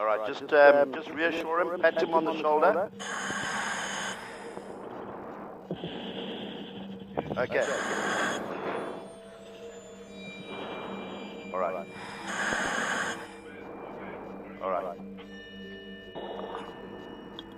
All right, just um, just reassure him, pat him on the shoulder. Okay. All right. All right.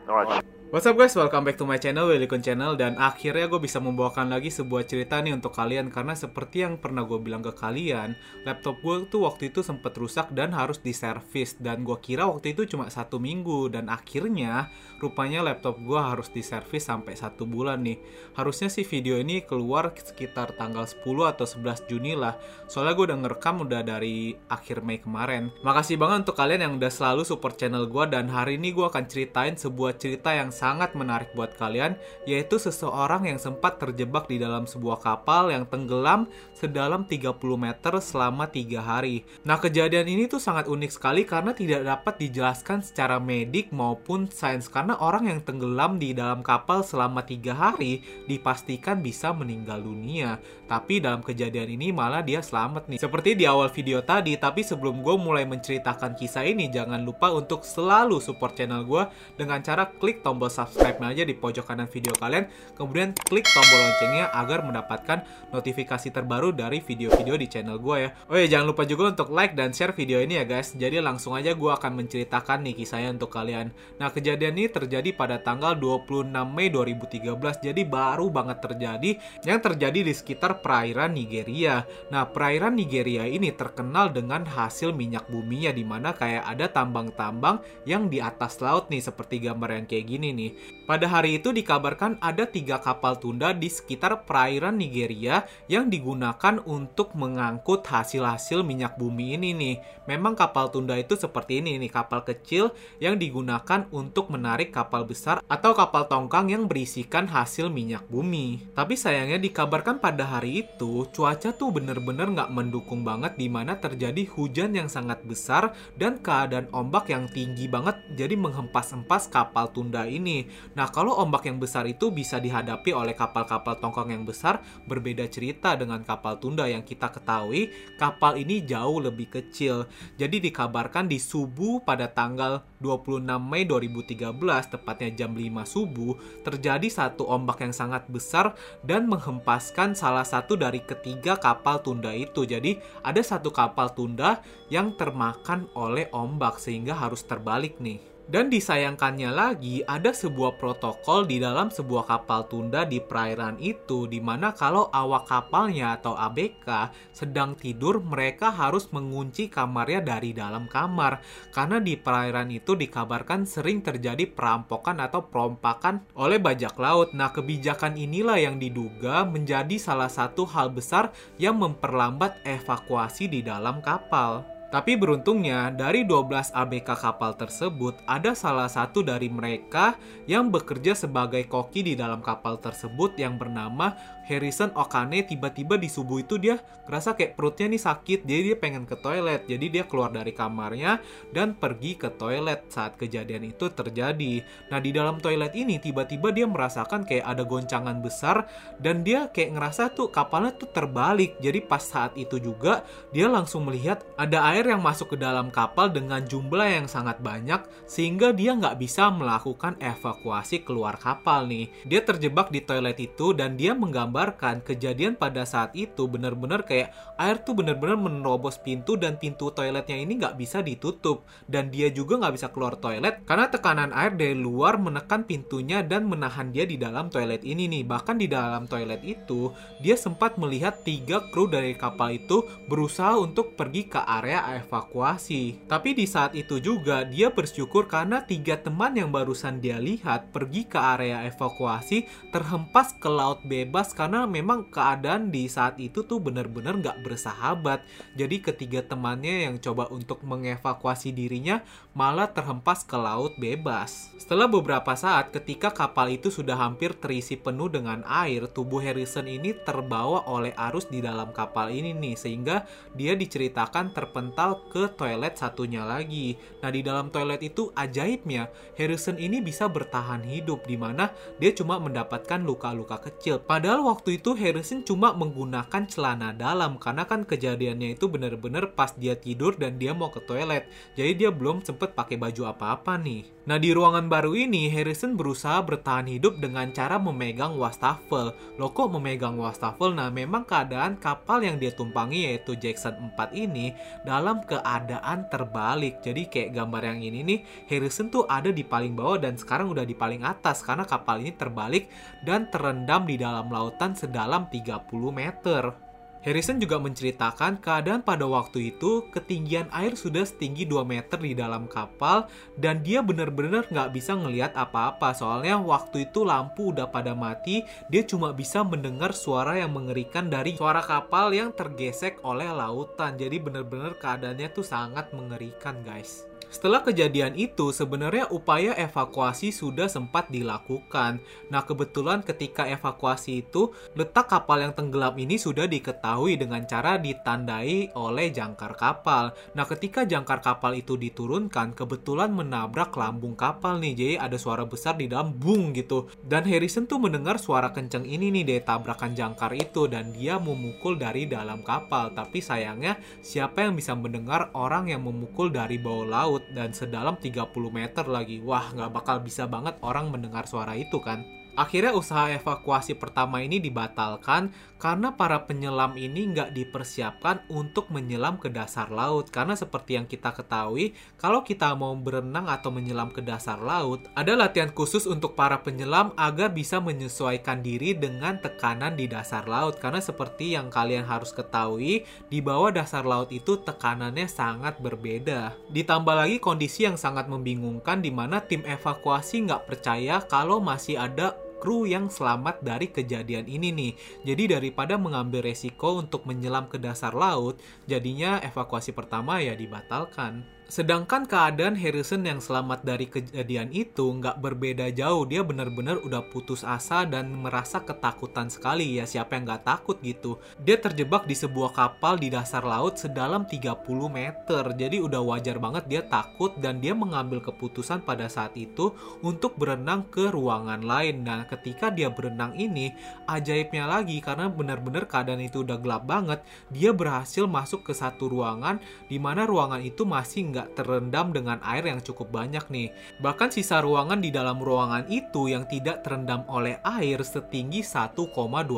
All right. What's up guys, welcome back to my channel, Willikun Channel. Dan akhirnya gue bisa membawakan lagi sebuah cerita nih untuk kalian. Karena seperti yang pernah gue bilang ke kalian Laptop gue tuh waktu itu sempet rusak dan harus diservis. Dan gue kira waktu itu cuma satu minggu. Dan akhirnya rupanya laptop gue harus diservis sampai satu bulan nih. Harusnya sih video ini keluar sekitar tanggal 10 atau 11 Juni lah. Soalnya gue udah ngerekam udah dari akhir Mei kemarin. Makasih banget untuk kalian yang udah selalu support channel gue Dan hari ini gue akan ceritain sebuah cerita yang sangat menarik buat kalian, yaitu seseorang yang sempat terjebak di dalam sebuah kapal yang tenggelam sedalam 30 meter selama tiga hari. Nah, kejadian ini tuh sangat unik sekali karena tidak dapat dijelaskan secara medik maupun sains karena orang yang tenggelam di dalam kapal selama tiga hari dipastikan bisa meninggal dunia. Tapi dalam kejadian ini malah dia selamat nih. Seperti di awal video tadi, tapi sebelum gue mulai menceritakan kisah ini, jangan lupa untuk selalu support channel gue dengan cara klik tombol subscribe aja di pojok kanan video kalian, kemudian klik tombol loncengnya agar mendapatkan notifikasi terbaru dari video-video di channel gue ya. Oh ya, jangan lupa juga untuk like dan share video ini ya guys. Jadi langsung aja gue akan menceritakan nih kisahnya untuk kalian. Nah, kejadian ini terjadi pada tanggal 26 Mei 2013, jadi baru banget terjadi yang terjadi di sekitar perairan Nigeria. Nah, perairan Nigeria ini terkenal dengan hasil minyak buminya di mana kayak ada tambang-tambang yang di atas laut nih seperti gambar yang kayak gini nih. Pada hari itu dikabarkan ada tiga kapal tunda di sekitar perairan Nigeria yang digunakan untuk mengangkut hasil-hasil minyak bumi ini nih. Memang kapal tunda itu seperti ini nih, kapal kecil yang digunakan untuk menarik kapal besar atau kapal tongkang yang berisikan hasil minyak bumi. Tapi sayangnya dikabarkan pada hari itu cuaca tuh bener-bener nggak mendukung banget di mana terjadi hujan yang sangat besar dan keadaan ombak yang tinggi banget jadi menghempas-hempas kapal tunda ini. Nah, kalau ombak yang besar itu bisa dihadapi oleh kapal-kapal tongkang yang besar, berbeda cerita dengan kapal tunda yang kita ketahui, kapal ini jauh lebih kecil. Jadi dikabarkan di subuh pada tanggal 26 Mei 2013, tepatnya jam 5 subuh, terjadi satu ombak yang sangat besar dan menghempaskan salah satu dari ketiga kapal tunda itu. Jadi ada satu kapal tunda yang termakan oleh ombak sehingga harus terbalik nih. Dan disayangkannya lagi, ada sebuah protokol di dalam sebuah kapal tunda di perairan itu, di mana kalau awak kapalnya atau ABK sedang tidur, mereka harus mengunci kamarnya dari dalam kamar. Karena di perairan itu dikabarkan sering terjadi perampokan atau perompakan oleh bajak laut. Nah, kebijakan inilah yang diduga menjadi salah satu hal besar yang memperlambat evakuasi di dalam kapal. Tapi beruntungnya, dari 12 ABK kapal tersebut, ada salah satu dari mereka yang bekerja sebagai koki di dalam kapal tersebut yang bernama Harrison Okane tiba-tiba di subuh itu dia ngerasa kayak perutnya nih sakit jadi dia pengen ke toilet. Jadi dia keluar dari kamarnya dan pergi ke toilet saat kejadian itu terjadi. Nah di dalam toilet ini tiba-tiba dia merasakan kayak ada goncangan besar dan dia kayak ngerasa tuh kapalnya tuh terbalik. Jadi pas saat itu juga dia langsung melihat ada air yang masuk ke dalam kapal dengan jumlah yang sangat banyak sehingga dia nggak bisa melakukan evakuasi keluar kapal nih. Dia terjebak di toilet itu dan dia menggambar menggambarkan kejadian pada saat itu benar-benar kayak air tuh benar-benar menerobos pintu dan pintu toiletnya ini nggak bisa ditutup. Dan dia juga nggak bisa keluar toilet karena tekanan air dari luar menekan pintunya dan menahan dia di dalam toilet ini nih. Bahkan di dalam toilet itu dia sempat melihat tiga kru dari kapal itu berusaha untuk pergi ke area evakuasi tapi di saat itu juga dia bersyukur karena tiga teman yang barusan dia lihat pergi ke area evakuasi terhempas ke laut bebas karena memang keadaan di saat itu tuh benar-benar nggak bersahabat. Jadi ketiga temannya yang coba untuk mengevakuasi dirinya malah terhempas ke laut bebas. Setelah beberapa saat ketika kapal itu sudah hampir terisi penuh dengan air, tubuh Harrison ini terbawa oleh arus di dalam kapal ini nih sehingga dia diceritakan terpental ke toilet satunya lagi. Nah, di dalam toilet itu ajaibnya Harrison ini bisa bertahan hidup di mana dia cuma mendapatkan luka-luka kecil. Padahal waktu itu Harrison cuma menggunakan celana dalam karena kan kejadiannya itu benar-benar pas dia tidur dan dia mau ke toilet. Jadi dia belum sempet pakai baju apa-apa nih. Nah, di ruangan baru ini Harrison berusaha bertahan hidup dengan cara memegang wastafel. Loh kok memegang wastafel? Nah, memang keadaan kapal yang dia tumpangi yaitu Jackson 4 ini dalam keadaan terbalik. Jadi kayak gambar yang ini nih, Harrison tuh ada di paling bawah dan sekarang udah di paling atas karena kapal ini terbalik dan terendam di dalam lautan sedalam 30 meter. Harrison juga menceritakan keadaan pada waktu itu ketinggian air sudah setinggi 2 meter di dalam kapal dan dia benar-benar nggak bisa ngelihat apa-apa soalnya waktu itu lampu udah pada mati dia cuma bisa mendengar suara yang mengerikan dari suara kapal yang tergesek oleh lautan jadi benar-benar keadaannya tuh sangat mengerikan guys. Setelah kejadian itu, sebenarnya upaya evakuasi sudah sempat dilakukan. Nah, kebetulan ketika evakuasi itu, letak kapal yang tenggelam ini sudah diketahui dengan cara ditandai oleh jangkar kapal. Nah, ketika jangkar kapal itu diturunkan, kebetulan menabrak lambung kapal nih. Jadi ada suara besar di dalam bung gitu. Dan Harrison tuh mendengar suara kenceng ini nih dari tabrakan jangkar itu dan dia memukul dari dalam kapal. Tapi sayangnya siapa yang bisa mendengar orang yang memukul dari bawah laut? Dan sedalam 30 meter lagi. Wah, nggak bakal bisa banget orang mendengar suara itu kan. Akhirnya usaha evakuasi pertama ini dibatalkan karena para penyelam ini nggak dipersiapkan untuk menyelam ke dasar laut. Karena seperti yang kita ketahui, kalau kita mau berenang atau menyelam ke dasar laut, ada latihan khusus untuk para penyelam agar bisa menyesuaikan diri dengan tekanan di dasar laut. Karena seperti yang kalian harus ketahui, di bawah dasar laut itu tekanannya sangat berbeda. Ditambah lagi kondisi yang sangat membingungkan di mana tim evakuasi nggak percaya kalau masih ada kru yang selamat dari kejadian ini nih. Jadi daripada mengambil resiko untuk menyelam ke dasar laut, jadinya evakuasi pertama ya dibatalkan. Sedangkan keadaan Harrison yang selamat dari kejadian itu nggak berbeda jauh. Dia benar-benar udah putus asa dan merasa ketakutan sekali. Ya siapa yang nggak takut gitu. Dia terjebak di sebuah kapal di dasar laut sedalam 30 meter. Jadi udah wajar banget dia takut dan dia mengambil keputusan pada saat itu untuk berenang ke ruangan lain. Nah ketika dia berenang ini, ajaibnya lagi karena benar-benar keadaan itu udah gelap banget. Dia berhasil masuk ke satu ruangan di mana ruangan itu masih nggak tidak terendam dengan air yang cukup banyak nih. Bahkan sisa ruangan di dalam ruangan itu yang tidak terendam oleh air setinggi 1,2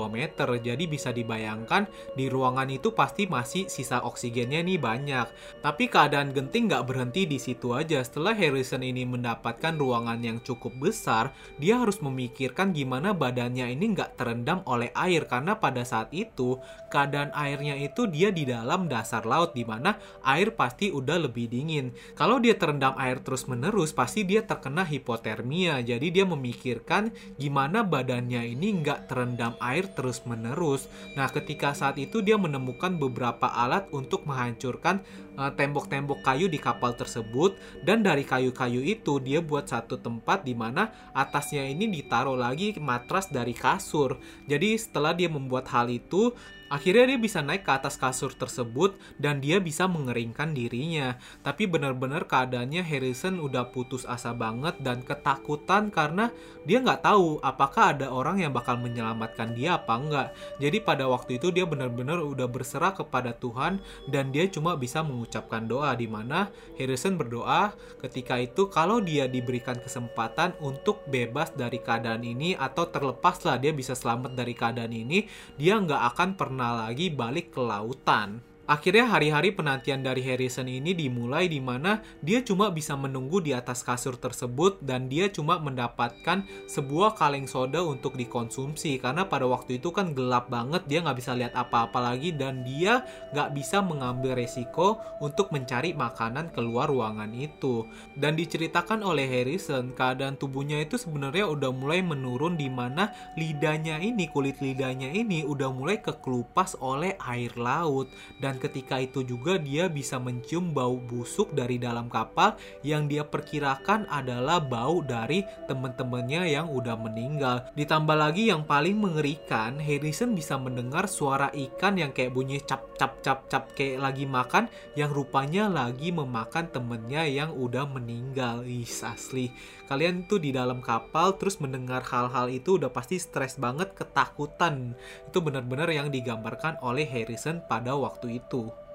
meter. Jadi bisa dibayangkan di ruangan itu pasti masih sisa oksigennya nih banyak. Tapi keadaan genting nggak berhenti di situ aja. Setelah Harrison ini mendapatkan ruangan yang cukup besar, dia harus memikirkan gimana badannya ini nggak terendam oleh air karena pada saat itu keadaan airnya itu dia di dalam dasar laut di mana air pasti udah lebih dingin dingin. Kalau dia terendam air terus-menerus, pasti dia terkena hipotermia. Jadi dia memikirkan gimana badannya ini nggak terendam air terus-menerus. Nah, ketika saat itu dia menemukan beberapa alat untuk menghancurkan eh, tembok-tembok uh, kayu di kapal tersebut dan dari kayu-kayu itu dia buat satu tempat di mana atasnya ini ditaruh lagi matras dari kasur. Jadi setelah dia membuat hal itu, Akhirnya dia bisa naik ke atas kasur tersebut dan dia bisa mengeringkan dirinya. Tapi benar-benar keadaannya Harrison udah putus asa banget dan ketakutan karena dia nggak tahu apakah ada orang yang bakal menyelamatkan dia apa enggak. Jadi pada waktu itu dia benar-benar udah berserah kepada Tuhan dan dia cuma bisa mengucapkan doa di mana Harrison berdoa ketika itu kalau dia diberikan kesempatan untuk bebas dari keadaan ini atau terlepaslah dia bisa selamat dari keadaan ini, dia nggak akan pernah pernah lagi balik ke lautan. Akhirnya hari-hari penantian dari Harrison ini dimulai di mana dia cuma bisa menunggu di atas kasur tersebut dan dia cuma mendapatkan sebuah kaleng soda untuk dikonsumsi. Karena pada waktu itu kan gelap banget dia nggak bisa lihat apa-apa lagi dan dia nggak bisa mengambil resiko untuk mencari makanan keluar ruangan itu. Dan diceritakan oleh Harrison keadaan tubuhnya itu sebenarnya udah mulai menurun di mana lidahnya ini kulit lidahnya ini udah mulai kekelupas oleh air laut. Dan dan ketika itu juga dia bisa mencium bau busuk dari dalam kapal yang dia perkirakan adalah bau dari teman-temannya yang udah meninggal. Ditambah lagi yang paling mengerikan, Harrison bisa mendengar suara ikan yang kayak bunyi cap cap cap cap kayak lagi makan yang rupanya lagi memakan temennya yang udah meninggal. Ih, asli. Kalian tuh di dalam kapal terus mendengar hal-hal itu udah pasti stres banget, ketakutan. Itu benar-benar yang digambarkan oleh Harrison pada waktu itu.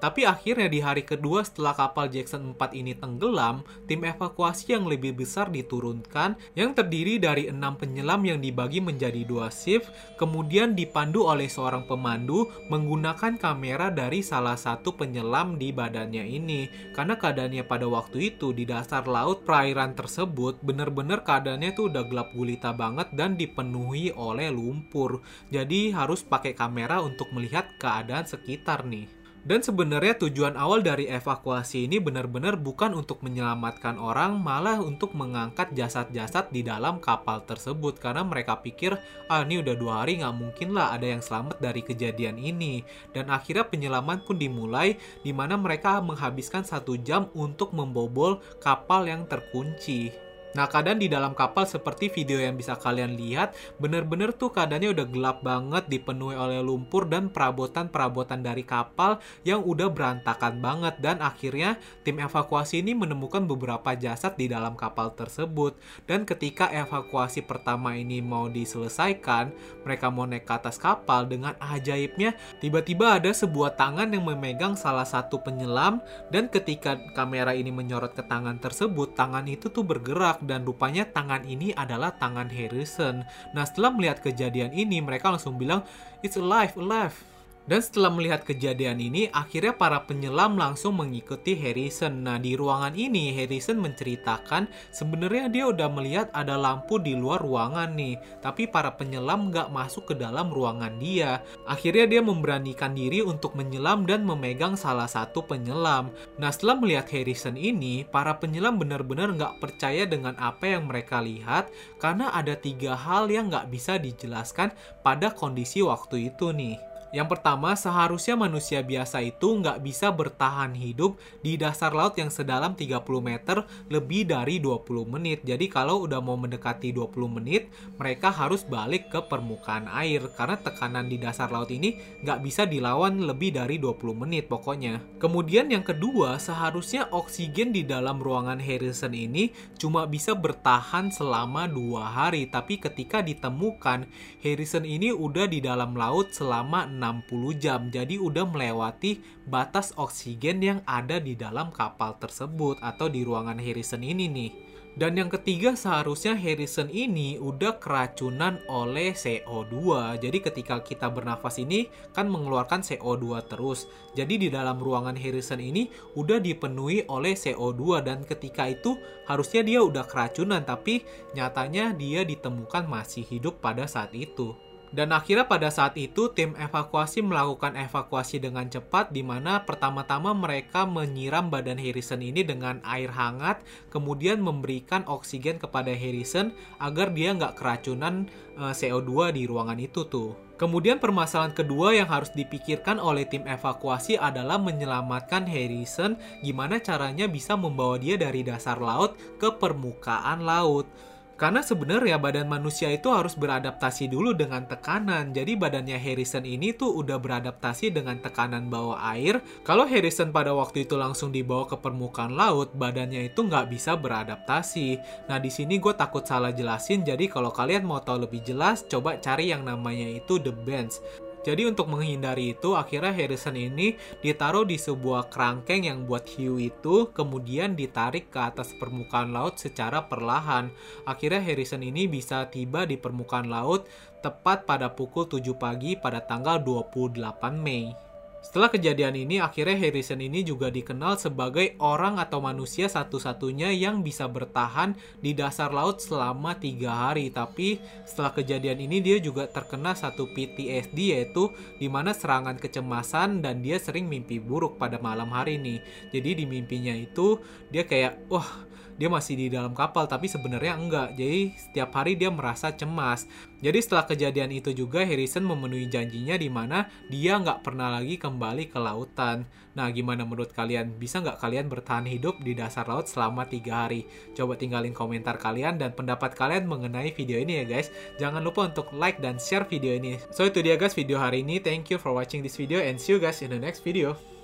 Tapi akhirnya di hari kedua setelah kapal Jackson 4 ini tenggelam, tim evakuasi yang lebih besar diturunkan yang terdiri dari enam penyelam yang dibagi menjadi dua shift, kemudian dipandu oleh seorang pemandu menggunakan kamera dari salah satu penyelam di badannya ini. Karena keadaannya pada waktu itu di dasar laut perairan tersebut bener-bener keadaannya tuh udah gelap gulita banget dan dipenuhi oleh lumpur. Jadi harus pakai kamera untuk melihat keadaan sekitar nih. Dan sebenarnya tujuan awal dari evakuasi ini benar-benar bukan untuk menyelamatkan orang, malah untuk mengangkat jasad-jasad di dalam kapal tersebut. Karena mereka pikir, ah ini udah dua hari nggak mungkin lah ada yang selamat dari kejadian ini. Dan akhirnya penyelaman pun dimulai, di mana mereka menghabiskan satu jam untuk membobol kapal yang terkunci. Nah, keadaan di dalam kapal seperti video yang bisa kalian lihat, bener-bener tuh keadaannya udah gelap banget, dipenuhi oleh lumpur dan perabotan-perabotan dari kapal yang udah berantakan banget. Dan akhirnya tim evakuasi ini menemukan beberapa jasad di dalam kapal tersebut. Dan ketika evakuasi pertama ini mau diselesaikan, mereka mau naik ke atas kapal dengan ajaibnya, tiba-tiba ada sebuah tangan yang memegang salah satu penyelam dan ketika kamera ini menyorot ke tangan tersebut, tangan itu tuh bergerak dan rupanya tangan ini adalah tangan Harrison. Nah setelah melihat kejadian ini mereka langsung bilang it's alive, alive. Dan setelah melihat kejadian ini, akhirnya para penyelam langsung mengikuti Harrison. Nah, di ruangan ini, Harrison menceritakan sebenarnya dia udah melihat ada lampu di luar ruangan nih. Tapi para penyelam nggak masuk ke dalam ruangan dia. Akhirnya dia memberanikan diri untuk menyelam dan memegang salah satu penyelam. Nah, setelah melihat Harrison ini, para penyelam benar-benar nggak percaya dengan apa yang mereka lihat karena ada tiga hal yang nggak bisa dijelaskan pada kondisi waktu itu nih. Yang pertama, seharusnya manusia biasa itu nggak bisa bertahan hidup di dasar laut yang sedalam 30 meter lebih dari 20 menit. Jadi kalau udah mau mendekati 20 menit, mereka harus balik ke permukaan air. Karena tekanan di dasar laut ini nggak bisa dilawan lebih dari 20 menit pokoknya. Kemudian yang kedua, seharusnya oksigen di dalam ruangan Harrison ini cuma bisa bertahan selama dua hari. Tapi ketika ditemukan, Harrison ini udah di dalam laut selama 60 jam. Jadi udah melewati batas oksigen yang ada di dalam kapal tersebut atau di ruangan Harrison ini nih. Dan yang ketiga seharusnya Harrison ini udah keracunan oleh CO2. Jadi ketika kita bernafas ini kan mengeluarkan CO2 terus. Jadi di dalam ruangan Harrison ini udah dipenuhi oleh CO2 dan ketika itu harusnya dia udah keracunan tapi nyatanya dia ditemukan masih hidup pada saat itu. Dan akhirnya pada saat itu tim evakuasi melakukan evakuasi dengan cepat di mana pertama-tama mereka menyiram badan Harrison ini dengan air hangat kemudian memberikan oksigen kepada Harrison agar dia nggak keracunan eh, CO2 di ruangan itu tuh. Kemudian permasalahan kedua yang harus dipikirkan oleh tim evakuasi adalah menyelamatkan Harrison gimana caranya bisa membawa dia dari dasar laut ke permukaan laut. Karena sebenarnya badan manusia itu harus beradaptasi dulu dengan tekanan. Jadi badannya Harrison ini tuh udah beradaptasi dengan tekanan bawah air. Kalau Harrison pada waktu itu langsung dibawa ke permukaan laut, badannya itu nggak bisa beradaptasi. Nah di sini gue takut salah jelasin. Jadi kalau kalian mau tahu lebih jelas, coba cari yang namanya itu The Bench. Jadi untuk menghindari itu, akhirnya Harrison ini ditaruh di sebuah kerangkeng yang buat hiu itu, kemudian ditarik ke atas permukaan laut secara perlahan. Akhirnya Harrison ini bisa tiba di permukaan laut tepat pada pukul 7 pagi pada tanggal 28 Mei. Setelah kejadian ini, akhirnya Harrison ini juga dikenal sebagai orang atau manusia satu-satunya yang bisa bertahan di dasar laut selama tiga hari. Tapi setelah kejadian ini dia juga terkena satu PTSD yaitu di mana serangan kecemasan dan dia sering mimpi buruk pada malam hari ini. Jadi di mimpinya itu dia kayak, wah dia masih di dalam kapal tapi sebenarnya enggak. Jadi setiap hari dia merasa cemas. Jadi setelah kejadian itu juga Harrison memenuhi janjinya di mana dia nggak pernah lagi kembali ke lautan. Nah, gimana menurut kalian? Bisa nggak kalian bertahan hidup di dasar laut selama tiga hari? Coba tinggalin komentar kalian dan pendapat kalian mengenai video ini ya guys. Jangan lupa untuk like dan share video ini. So itu dia guys video hari ini. Thank you for watching this video and see you guys in the next video.